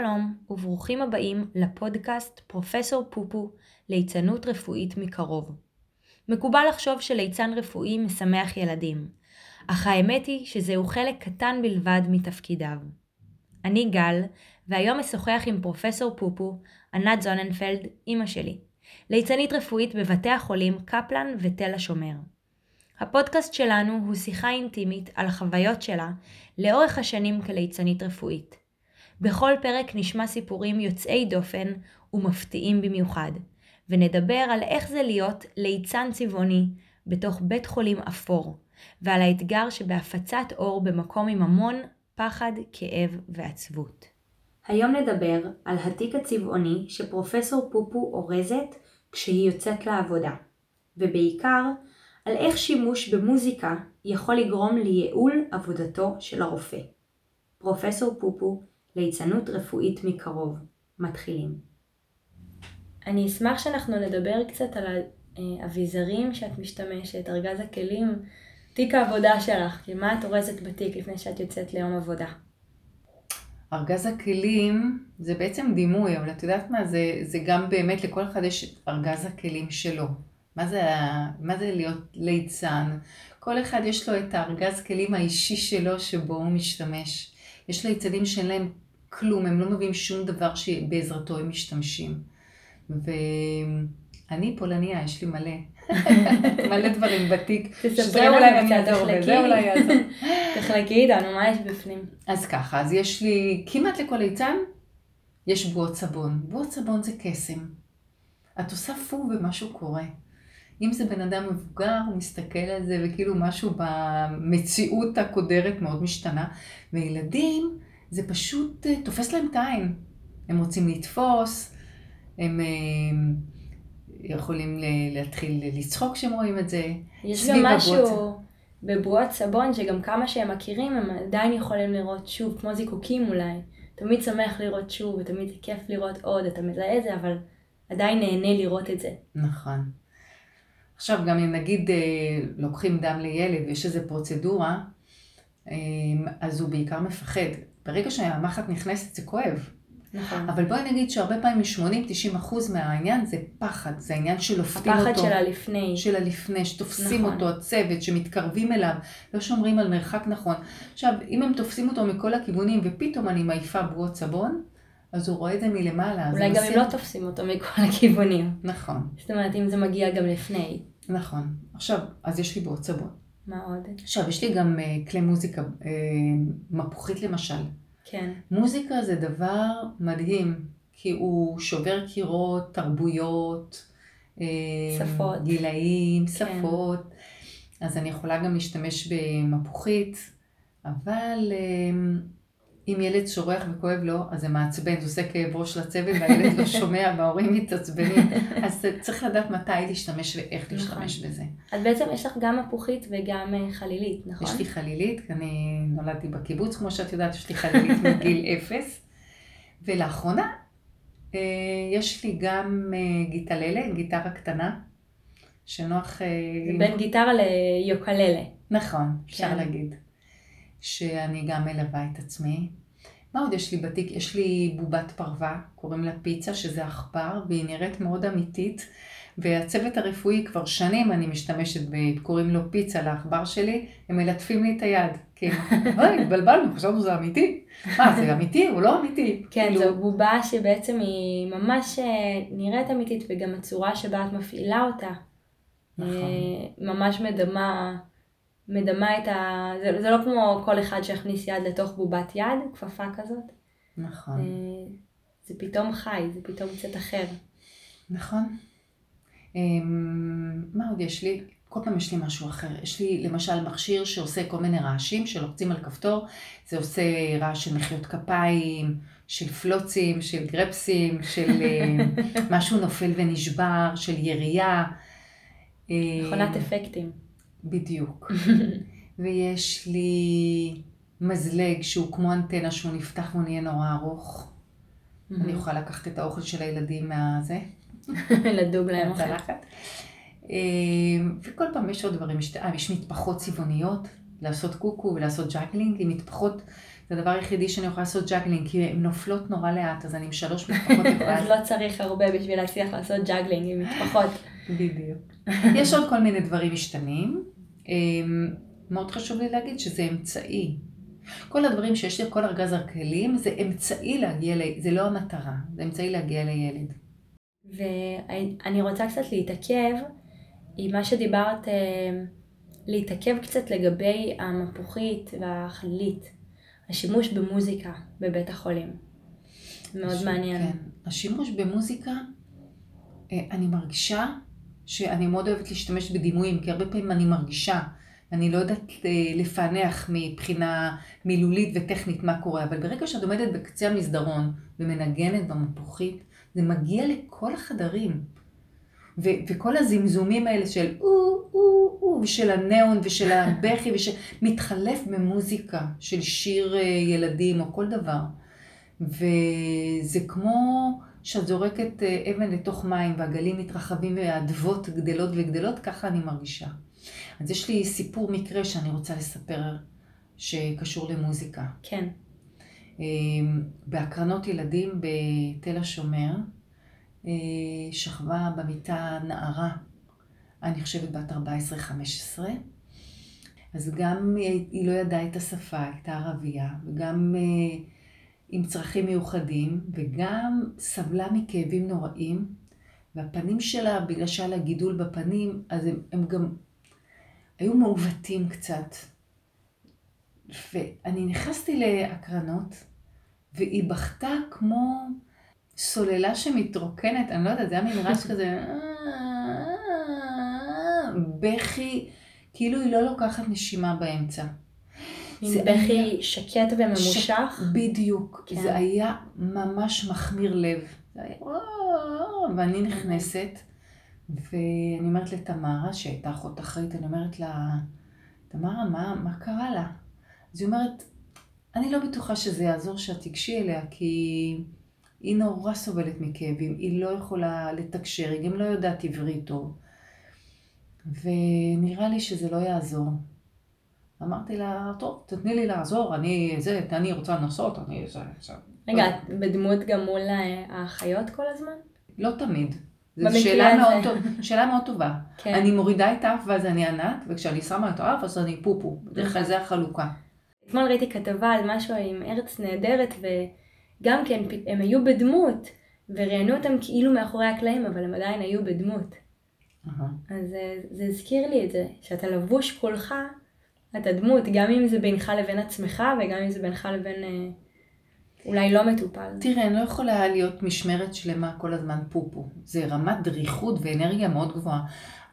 שלום וברוכים הבאים לפודקאסט פרופסור פופו ליצנות רפואית מקרוב. מקובל לחשוב שליצן רפואי משמח ילדים, אך האמת היא שזהו חלק קטן בלבד מתפקידיו. אני גל, והיום אשוחח עם פרופסור פופו, ענת זוננפלד, אמא שלי, ליצנית רפואית בבתי החולים קפלן ותל השומר. הפודקאסט שלנו הוא שיחה אינטימית על החוויות שלה לאורך השנים כליצנית רפואית. בכל פרק נשמע סיפורים יוצאי דופן ומפתיעים במיוחד, ונדבר על איך זה להיות ליצן צבעוני בתוך בית חולים אפור, ועל האתגר שבהפצת אור במקום עם המון פחד, כאב ועצבות. היום נדבר על התיק הצבעוני שפרופסור פופו אורזת כשהיא יוצאת לעבודה, ובעיקר על איך שימוש במוזיקה יכול לגרום לייעול עבודתו של הרופא. פרופסור פופו ליצנות רפואית מקרוב. מתחילים. אני אשמח שאנחנו נדבר קצת על האביזרים שאת משתמשת, ארגז הכלים, תיק העבודה שלך, כי מה את אורזת בתיק לפני שאת יוצאת ליום עבודה? ארגז הכלים זה בעצם דימוי, אבל את יודעת מה, זה, זה גם באמת, לכל אחד יש ארגז הכלים שלו. מה זה, מה זה להיות ליצן? כל אחד יש לו את הארגז כלים האישי שלו שבו הוא משתמש. יש ליצנים שאין להם כלום, הם לא מביאים שום דבר שבעזרתו הם משתמשים. ואני פולניה, יש לי מלא. מלא דברים בתיק. תספרי לנו קצת, תחלקי. תחלקי איתנו, מה יש בפנים? אז ככה, אז יש לי, כמעט לכל ליצן יש בועות סבון. בועות סבון זה קסם. את עושה פו ומשהו קורה. אם זה בן אדם מבוגר, הוא מסתכל על זה וכאילו משהו במציאות הקודרת מאוד משתנה. וילדים, זה פשוט אה, תופס להם את העין. הם רוצים לתפוס, הם, הם אה, יכולים להתחיל לצחוק כשהם רואים את זה. יש גם משהו בבועות סבון, שגם כמה שהם מכירים, הם עדיין יכולים לראות שוב, כמו זיקוקים אולי. תמיד שמח לראות שוב, ותמיד כיף לראות עוד, אתה מזהה את זה, אבל עדיין נהנה לראות את זה. נכון. עכשיו, גם אם נגיד אה, לוקחים דם לילד ויש איזו פרוצדורה, אה, אז הוא בעיקר מפחד. ברגע שהמחט נכנסת זה כואב. נכון. אבל בואי נגיד שהרבה פעמים מ-80-90 אחוז מהעניין זה פחד, זה העניין של לופתים אותו. הפחד של הלפני. של הלפני, שתופסים נכון. אותו, הצוות, שמתקרבים אליו, לא שומרים על מרחק נכון. עכשיו, אם הם תופסים אותו מכל הכיוונים ופתאום אני מעיפה בועות סבון, אז הוא רואה את זה מלמעלה. אולי גם אם לא תופסים אותו מכל הכיוונים. נכון. זאת אומרת, אם זה מגיע גם לפני. נכון. עכשיו, אז יש לי סבון. מה עוד? עכשיו, יש לי גם uh, כלי מוזיקה, uh, מפוחית למשל. כן. מוזיקה זה דבר מדהים, כי הוא שובר קירות, תרבויות, אה, שפות. גילאים, כן. שפות. אז אני יכולה גם להשתמש במפוחית, אבל אם ילד שורח וכואב לו, אז זה מעצבן, זה עושה כאב ראש לצוות והילד לא שומע וההורים מתעצבנים. אז צריך לדעת מתי להשתמש ואיך להשתמש נכון. בזה. אז בעצם יש לך גם מפוחית וגם אה, חלילית, נכון? יש לי חלילית, כי אני נולדתי בקיבוץ, כמו שאת יודעת, יש לי חלילית מגיל אפס. ולאחרונה אה, יש לי גם אה, גיטללה, גיטרה קטנה, שנוח... זה בין גיטרה ליוקללה. נכון, אפשר כן. להגיד. שאני גם מלווה את עצמי. מה עוד יש לי בתיק? יש לי בובת פרווה, קוראים לה פיצה, שזה עכבר, והיא נראית מאוד אמיתית. והצוות הרפואי כבר שנים אני משתמשת, ב... קוראים לו פיצה לעכבר שלי, הם מלטפים לי את היד. כי, אוי, התבלבלנו, חשבנו שזה אמיתי. מה, זה אמיתי? הוא לא אמיתי. כן, כאילו- זו בובה שבעצם היא ממש אה, נראית אמיתית, וגם הצורה שבה את מפעילה אותה. נכון. אה, ממש מדמה, מדמה את ה... זה, זה לא כמו כל אחד שיכניס יד לתוך בובת יד, כפפה כזאת. נכון, אה, זה פתאום חי, זה פתאום קצת אחר. נכון. אמ, מה עוד יש לי? כל פעם יש לי משהו אחר. יש לי למשל מכשיר שעושה כל מיני רעשים, שלוחצים על כפתור, זה עושה רעש של מחיאות כפיים, של פלוצים, של גרפסים, של אה, משהו נופל ונשבר, של ירייה. אה, מכונת אפקטים. בדיוק. ויש לי מזלג שהוא כמו אנטנה שהוא נפתח והוא נהיה נורא ארוך. אני יכולה לקחת את האוכל של הילדים מהזה. לדוג להם אוכל. מהצלחת. אה, וכל פעם יש עוד דברים, יש- אה, מטפחות צבעוניות, לעשות קוקו ולעשות ג'אגלינג עם מטפחות. זה הדבר היחידי שאני יכולה לעשות ג'אגלינג, כי הן נופלות נורא לאט, אז אני עם שלוש מטפחות. אז לא צריך הרבה בשביל להצליח לעשות ג'אגלינג עם מטפחות. בדיוק. יש עוד כל מיני דברים משתנים. אמ, מאוד חשוב לי להגיד שזה אמצעי. כל הדברים שיש לי, כל ארגז הכלים, זה אמצעי להגיע, ל... זה לא המטרה, זה אמצעי להגיע לילד. ואני רוצה קצת להתעכב עם מה שדיברת, אה, להתעכב קצת לגבי המפוחית והחלילית, השימוש במוזיקה בבית החולים. מאוד הש... מעניין. כן. השימוש במוזיקה, אה, אני מרגישה שאני מאוד אוהבת להשתמש בדימויים, כי הרבה פעמים אני מרגישה, אני לא יודעת אה, לפענח מבחינה מילולית וטכנית מה קורה, אבל ברגע שאת עומדת בקצה המסדרון ומנגנת במפוחית, זה מגיע לכל החדרים. ו- וכל הזמזומים האלה של או, או, או, ושל הניאון ושל הבכי, שמתחלף במוזיקה של שיר אה, ילדים או כל דבר. וזה כמו שאת זורקת אה, אבן לתוך מים והגלים מתרחבים והאדוות גדלות וגדלות, ככה אני מרגישה. אז יש לי סיפור מקרה שאני רוצה לספר שקשור למוזיקה. כן. אמ, בהקרנות ילדים בתל השומר, אה, שכבה במיטה נערה, אני חושבת בת 14-15, אז גם היא לא ידעה את השפה, הייתה ערבייה, וגם אה, עם צרכים מיוחדים, וגם סבלה מכאבים נוראים, והפנים שלה, בגלל שהיה לה גידול בפנים, אז הם, הם גם היו מעוותים קצת. ואני נכנסתי להקרנות, והיא בכתה כמו סוללה שמתרוקנת, אני לא יודעת, זה היה מין רעש כזה, בכי, כאילו היא לא לוקחת נשימה באמצע. זה בכי שקט וממושך. בדיוק, כן. זה היה ממש מחמיר לב. זה היה, ואני נכנסת, ואני אומרת לתמרה, שהייתה אחות אחראית, אני אומרת לה, תמרה, מה, מה קרה לה? אז היא אומרת, אני לא בטוחה שזה יעזור שאת תיגשי אליה, כי היא נורא סובלת מכאבים, היא לא יכולה לתקשר, היא גם לא יודעת עברית טוב. ונראה לי שזה לא יעזור. אמרתי לה, טוב, תתני לי לעזור, אני זה, אני רוצה לנסות, אני זה, זה. רגע, את בדמות גם מול האחיות כל הזמן? לא תמיד. זו שאלה מאוד, טוב, שאלה מאוד טובה. כן. אני מורידה את האף ואז אני ענת, וכשאני שמה את האף אז אני פופו. בדרך כלל זה החלוקה. אתמול ראיתי כתבה על משהו עם ארץ נהדרת, וגם כן, הם היו בדמות, וראיינו אותם כאילו מאחורי הקלעים, אבל הם עדיין היו בדמות. אז זה, זה הזכיר לי את זה, שאתה לבוש כולך, אתה דמות, גם אם זה בינך לבין עצמך, וגם אם זה בינך לבין אה, אולי לא מטופל. תראה, אני לא יכולה להיות משמרת שלמה כל הזמן פופו. זה רמת דריכות ואנרגיה מאוד גבוהה.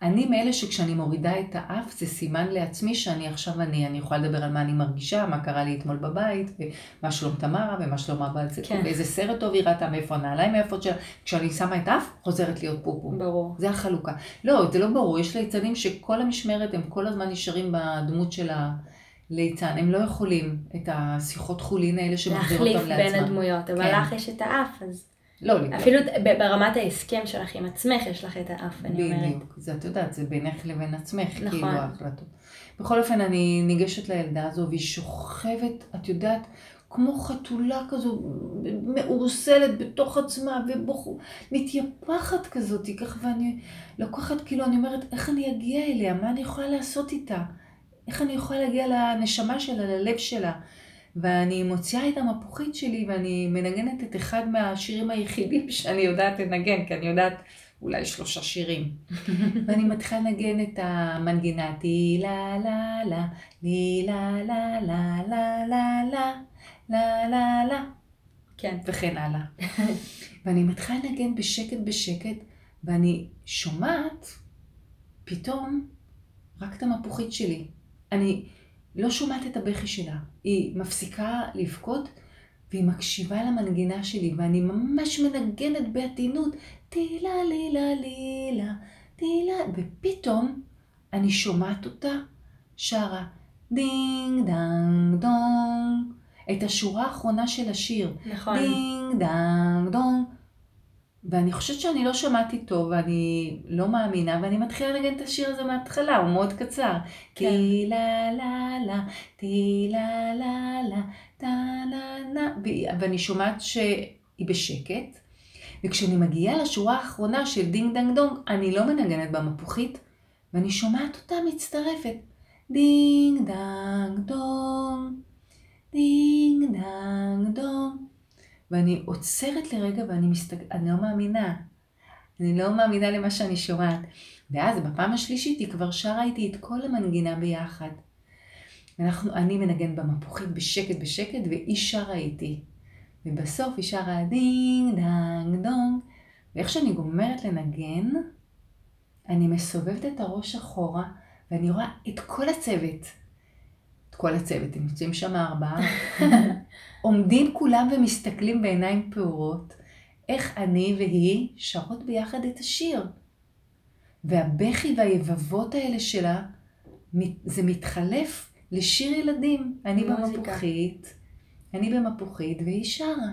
אני מאלה שכשאני מורידה את האף, זה סימן לעצמי שאני עכשיו אני. אני יכולה לדבר על מה אני מרגישה, מה קרה לי אתמול בבית, ומה שלום תמרה, ומה שלום הבעל זה, כן. ואיזה סרט טוב היא ראתה, מאיפה הנעליים היפות שלה. כשאני שמה את האף, חוזרת להיות פופו. ברור. זה החלוקה. לא, זה לא ברור. יש ליצנים שכל המשמרת, הם כל הזמן נשארים בדמות של ה... ליצן, הם לא יכולים את השיחות חולין האלה שמחזירות אותם לעצמם. להחליף בין הדמויות, אבל כן. לך יש את האף, אז... לא, לא. אפילו ברמת ההסכם שלך עם עצמך, יש לך את האף, אני אומרת. בדיוק, זה את יודעת, זה בינך לבין עצמך, נכון. כאילו ההחלטות. בכל אופן, אני ניגשת לילדה הזו, והיא שוכבת, את יודעת, כמו חתולה כזו, מאורסלת בתוך עצמה, ומתייפחת כזאת, ככה, ואני לוקחת, כאילו, אני אומרת, איך אני אגיע אליה? מה אני יכולה לעשות איתה? איך אני יכולה להגיע לנשמה שלה, ללב שלה? ואני מוציאה את המפוחית שלי ואני מנגנת את אחד מהשירים היחידים שאני יודעת לנגן, כי אני יודעת אולי שלושה שירים. ואני מתחילה לנגן את המנגינה, טי לה לה לה, לי לה לה לה לה לה לה, לה לה לה, כן. וכן הלאה. ואני מתחילה לנגן בשקט בשקט, ואני שומעת פתאום רק את המפוחית שלי. אני לא שומעת את הבכי שלה. היא מפסיקה לבכות והיא מקשיבה למנגינה שלי, ואני ממש מנגנת בעדינות, טילה לילה לילה, טילה, ופתאום אני שומעת אותה שרה דינג דנג דונג, את השורה האחרונה של השיר. נכון. דינג דנג דונג. ואני חושבת שאני לא שמעתי טוב, ואני לא מאמינה, ואני מתחילה לנגן את השיר הזה מההתחלה, הוא מאוד קצר. כן. טי לה לה לה, טי לה לה לה, טה לה לה, ואני שומעת שהיא בשקט, וכשאני מגיעה לשורה האחרונה של דינג דנג דונג, אני לא מנגנת במפוחית, ואני שומעת אותה מצטרפת. דינג דנג דונג, דינג דנג דונג. ואני עוצרת לרגע ואני מסתכלת, אני לא מאמינה. אני לא מאמינה למה שאני שומעת. ואז בפעם השלישית היא כבר שרה איתי את כל המנגינה ביחד. ואנחנו, אני מנגן במפוחית בשקט בשקט, והיא שרה איתי. ובסוף היא שרה דינג דנג דונג, ואיך שאני גומרת לנגן, אני מסובבת את הראש אחורה, ואני רואה את כל הצוות. את כל הצוות, הם יוצאים שם ארבעה. עומדים כולם ומסתכלים בעיניים פעורות, איך אני והיא שרות ביחד את השיר. והבכי והיבבות האלה שלה, זה מתחלף לשיר ילדים. אני. במפוחית, אני במפוחית והיא שרה.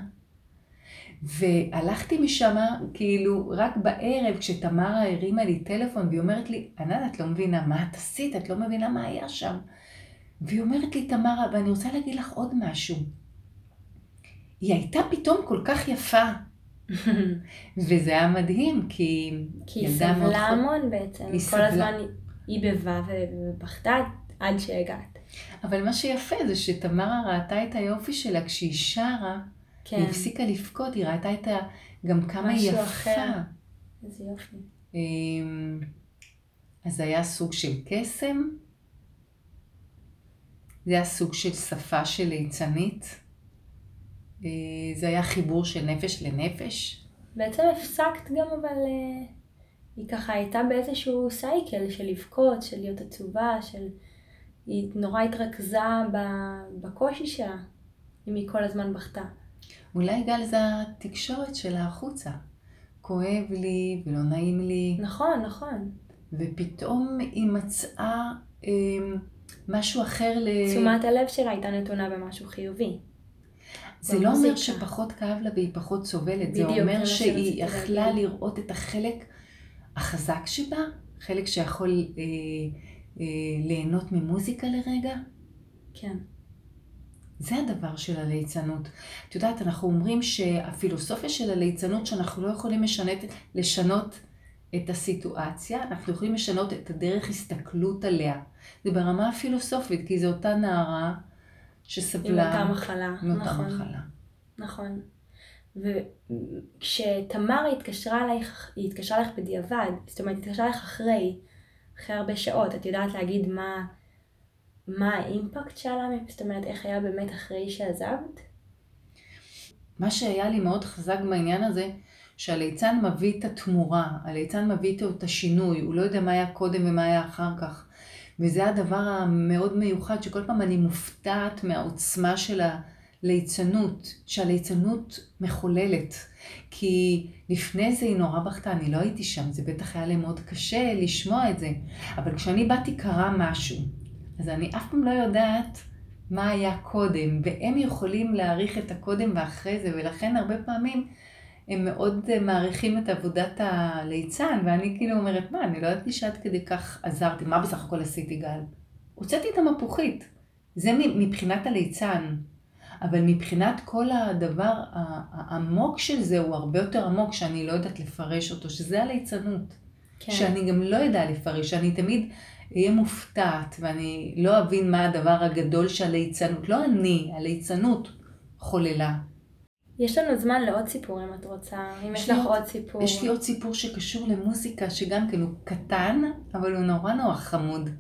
והלכתי משם, כאילו, רק בערב, כשתמרה הרימה לי טלפון, והיא אומרת לי, ענת, את לא מבינה מה את עשית, את לא מבינה מה היה שם. והיא אומרת לי, תמרה, ואני רוצה להגיד לך עוד משהו. היא הייתה פתאום כל כך יפה, וזה היה מדהים, כי כי היא סבלה המון בעצם. היא כל סבלה. הזמן היא בבה ובכתה עד שהגעת. אבל מה שיפה זה שתמרה ראתה את היופי שלה כשהיא שרה, כן, היא הפסיקה לבכות, היא ראתה את ה... גם כמה היא משהו יפה. אחר. איזה יופי. אמ, אז זה היה סוג של קסם, זה היה סוג של שפה של ליצנית, אה, זה היה חיבור של נפש לנפש. בעצם הפסקת גם אבל אה, היא ככה הייתה באיזשהו סייקל של לבכות, של להיות עצובה, של... היא נורא התרכזה בקושי שלה, אם היא כל הזמן בכתה. אולי גל זה התקשורת שלה החוצה. כואב לי ולא נעים לי, נכון, נכון. ופתאום היא מצאה אמ, משהו אחר ל... תשומת הלב שלה הייתה נתונה במשהו חיובי. זה לא אומר. שפחות כאב לה והיא פחות סובלת, בדיוק, זה אומר שהיא יכלה. לראות את החלק החזק שבה, חלק שיכול אה, אה, ליהנות ממוזיקה לרגע. כן. זה הדבר של הליצנות. את יודעת, אנחנו אומרים שהפילוסופיה של הליצנות, שאנחנו לא יכולים לשנות, לשנות את הסיטואציה, אנחנו יכולים לשנות את הדרך הסתכלות עליה. זה ברמה הפילוסופית, כי זו אותה נערה עם שסבלה אותה מחלה. עם אותה נכון. מחלה. נכון. וכשתמר התקשרה אלייך, היא התקשרה אלייך בדיעבד, זאת אומרת, היא התקשרה אלייך אחרי, אחרי הרבה שעות, את יודעת להגיד מה, מה האימפקט שלה, זאת אומרת, איך היה באמת אחרי שעזבת? מה שהיה לי מאוד חזק בעניין הזה, שהליצן מביא את התמורה, הליצן מביא את השינוי, הוא לא יודע מה היה קודם ומה היה אחר כך. וזה הדבר המאוד מיוחד, שכל פעם אני מופתעת מהעוצמה של הליצנות, שהליצנות מחוללת. כי לפני זה היא נורא בכתה, אני לא הייתי שם, זה בטח היה לי מאוד קשה לשמוע את זה. אבל כשאני באתי קרה משהו, אז אני אף פעם לא יודעת מה היה קודם, והם יכולים להעריך את הקודם ואחרי זה, ולכן הרבה פעמים הם מאוד אה, מעריכים את עבודת הליצן, ואני כאילו אומרת, מה, אני לא ידעתי שעד כדי כך עזרתי, מה בסך הכל עשיתי גל? הוצאתי את המפוחית, זה מבחינת הליצן, אבל מבחינת כל הדבר העמוק של זה, הוא הרבה יותר עמוק, שאני לא יודעת לפרש אותו, שזה הליצנות. כן. שאני גם לא יודע לפרש, שאני תמיד אהיה מופתעת, ואני לא אבין מה הדבר הגדול שהליצנות, לא אני, הליצנות חוללה. יש לנו זמן לעוד סיפור אם את רוצה, אם יש לך עוד- סיפור. יש לי עוד סיפור שקשור למוזיקה, שגם כן הוא קטן, אבל הוא נורא נורא חמוד.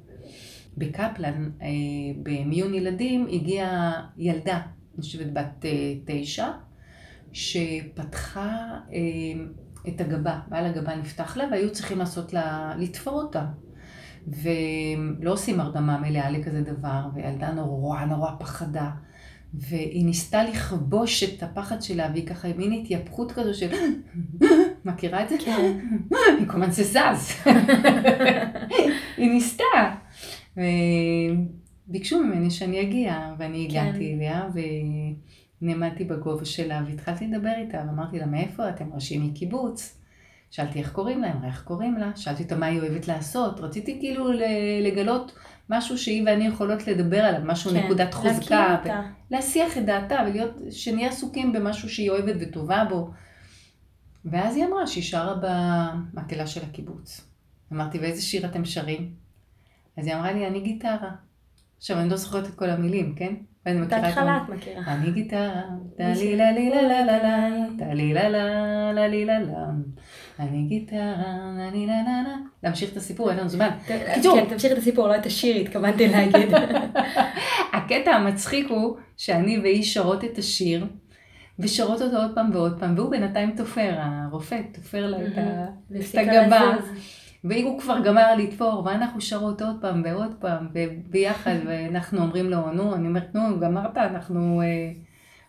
בקפלן, אה, במיון ילדים, הגיעה ילדה, אני חושבת בת אה, תשע, שפתחה אה, את הגבה, בעל הגבה נפתח לה, והיו צריכים לעשות לה, לתפור אותה. ולא עושים הרדמה מלאה לכזה דבר, והילדה נורא נורא פחדה. והיא ניסתה לכבוש את הפחד שלה, והיא ככה מין התייפכות כזו של... מכירה את זה? כן. היא כל הזמן זה זז. היא ניסתה. וביקשו ממני שאני אגיע, ואני כן. הגעתי אליה, נעמדתי בגובה שלה והתחלתי לדבר איתה, ואמרתי לה, מאיפה אתם? ראשי מקיבוץ. שאלתי איך קוראים לה, אמרה איך קוראים לה, שאלתי אותה מה היא אוהבת לעשות, רציתי כאילו לגלות משהו שהיא ואני יכולות לדבר עליו, משהו כן, נקודת חוזקה, ו- להסיח את דעתה ולהיות, שנהיה עסוקים במשהו שהיא אוהבת וטובה בו. ואז היא אמרה שהיא שרה במקהלה של הקיבוץ. אמרתי, ואיזה שיר אתם שרים? אז היא אמרה לי, אני גיטרה. עכשיו, אני לא זוכרת את כל המילים, כן? ואני מכירה את... בהתחלה את מכירה. אני גיטרה, טלי לה לי לה לה לה לה, טלי לה לה לה לי לה לה. אני גיטרה, לה לי לה לה לה. להמשיך את הסיפור, אין לנו זמן. קיצור. כן, תמשיך את הסיפור, לא את השיר, התכוונתי להגיד. הקטע המצחיק הוא שאני והיא שרות את השיר. ושרות אותו עוד פעם ועוד פעם, והוא בינתיים תופר, הרופא תופר לה את הגבה. והוא כבר גמר לתפור, ואנחנו שרות עוד פעם ועוד פעם, וביחד, ואנחנו אומרים לו, נו, אני אומרת, נו, גמרת, אנחנו... אה,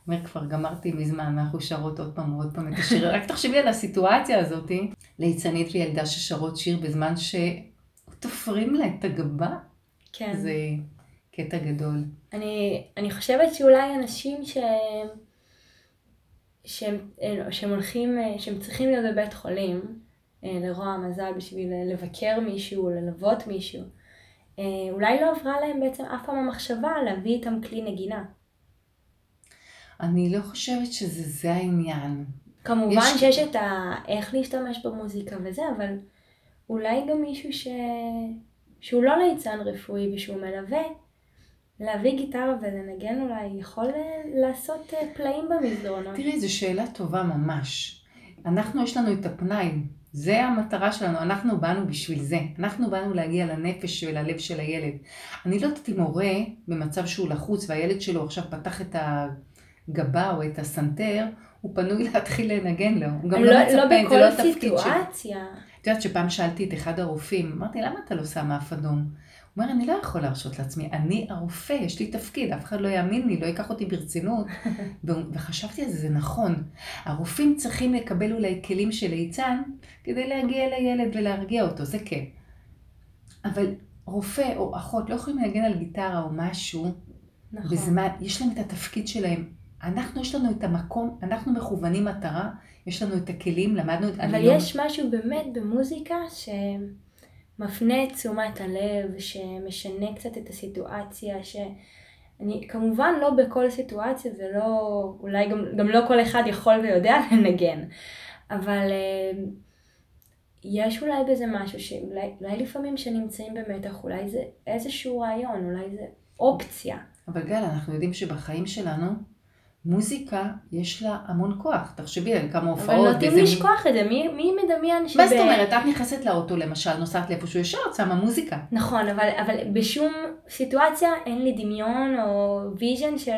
אומר, כבר גמרתי מזמן, אנחנו שרות עוד פעם ועוד פעם את השיר. רק תחשבי על הסיטואציה הזאת, ליצנית וילדה ששרות שיר בזמן שתופרים לה את הגבה. כן. זה קטע גדול. אני, אני חושבת שאולי אנשים ש... שהם, שהם הולכים, שהם צריכים להיות בבית חולים, אה, לרוע המזל בשביל לבקר מישהו, ללוות מישהו, אה, אולי לא עברה להם בעצם אף פעם המחשבה להביא איתם כלי נגינה. אני לא חושבת שזה זה העניין. כמובן יש... שיש את ה... איך להשתמש במוזיקה וזה, אבל אולי גם מישהו ש... שהוא לא ליצן רפואי ושהוא מלווה, להביא גיטרה ולנגן אולי יכול לעשות אה, פלאים במסדרונות. תראי, זו שאלה טובה ממש. אנחנו, יש לנו את הפנאי זה המטרה שלנו, אנחנו באנו בשביל זה. אנחנו באנו להגיע לנפש וללב של הילד. אני לא יודעת אם הורה במצב שהוא לחוץ והילד שלו עכשיו פתח את הגבה או את הסנטר, הוא פנוי להתחיל לנגן לו. הוא גם לא, לא מצפה, לא זה לא התפקיד שלו. לא בכל סיטואציה. את יודעת שפעם שאלתי את אחד הרופאים, אמרתי, למה אתה לא שם אף אדום? הוא אומר, אני לא יכול להרשות לעצמי, אני הרופא, יש לי תפקיד, אף אחד לא יאמין לי, לא ייקח אותי ברצינות. וחשבתי על זה, זה נכון. הרופאים צריכים לקבל אולי כלים של ליצן כדי להגיע לילד ולהרגיע אותו, זה כן. אבל רופא או אחות לא יכולים להגן על גיטרה או משהו, נכון. בזמן, יש להם את התפקיד שלהם. אנחנו, יש לנו את המקום, אנחנו מכוונים מטרה, יש לנו את הכלים, למדנו את... אבל יש לא... משהו באמת במוזיקה ש... מפנה את תשומת הלב, שמשנה קצת את הסיטואציה, שאני כמובן לא בכל סיטואציה ולא, אולי גם, גם לא כל אחד יכול ויודע לנגן, אבל אה, יש אולי בזה משהו שאולי אולי לפעמים כשנמצאים במתח, אולי זה איזשהו רעיון, אולי זה אופציה. אבל גל, אנחנו יודעים שבחיים שלנו מוזיקה, יש לה המון כוח. תחשבי על כמה הופעות. אבל נוטים וזה... לשכוח את זה. מי, מי מדמיין שב... מה זאת אומרת? את נכנסת לאוטו למשל, נוסעת לאיפשהו ישר, את שמה מוזיקה. נכון, אבל, אבל בשום סיטואציה אין לי דמיון או vision של...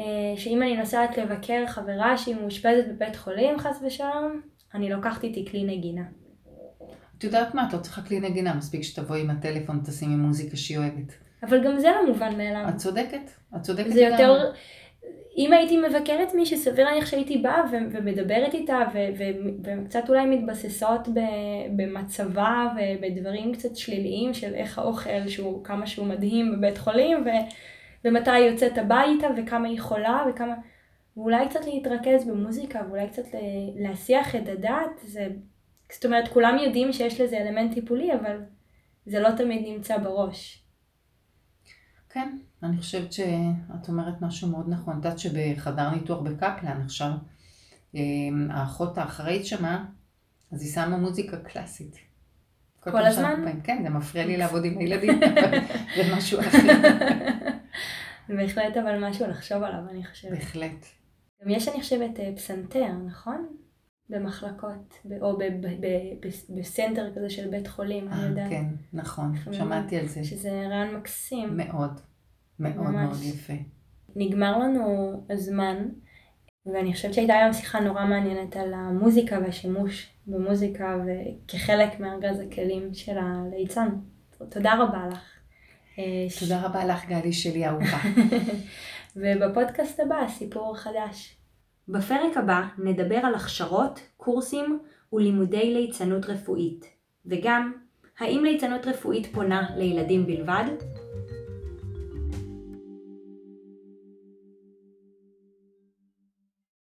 אה, שאם אני נוסעת לבקר חברה שהיא מאושפזת בבית חולים, חס ושלום, אני לוקחת איתי כלי נגינה. את יודעת מה? את לא צריכה כלי נגינה, מספיק שתבואי עם הטלפון, תשימי מוזיקה שהיא אוהבת. אבל גם זה לא מובן מאליו. את צודקת, את צודקת. זה יותר... גם... אם הייתי מבקרת מישהי, סביר להניח שהייתי באה ו- ומדברת איתה ו- וקצת אולי מתבססות ב- במצבה ובדברים קצת שליליים של איך האוכל, שהוא, כמה שהוא מדהים בבית חולים ו- ומתי היא יוצאת הביתה וכמה היא חולה וכמה... ואולי קצת להתרכז במוזיקה ואולי קצת להסיח את הדעת, זה... זאת אומרת כולם יודעים שיש לזה אלמנט טיפולי אבל זה לא תמיד נמצא בראש. כן, אני חושבת שאת אומרת משהו מאוד נכון. את יודעת שבחדר ניתוח בקפלן עכשיו, אמ, האחות האחראית שמה, אז היא שמה מוזיקה קלאסית. כל, כל הזמן? פעמים. כן, זה מפריע לי לעבוד עם הילדים, זה משהו אחר. זה בהחלט אבל משהו לחשוב עליו, אני חושבת. בהחלט. גם יש, אני חושבת, אה, פסנתר, נכון? במחלקות, או בסנטר כזה של בית חולים, אני אה, יודעת. כן, נכון, שמעתי על זה. שזה רעיון מקסים. מאוד, מאוד מאוד יפה. נגמר לנו הזמן, ואני חושבת שהייתה היום שיחה נורא מעניינת על המוזיקה והשימוש במוזיקה וכחלק מארגז הכלים של הליצן. תודה רבה לך. אה, תודה רבה לך, גלי שלי אהובה. ובפודקאסט הבא, סיפור חדש. בפרק הבא נדבר על הכשרות, קורסים ולימודי ליצנות רפואית, וגם האם ליצנות רפואית פונה לילדים בלבד?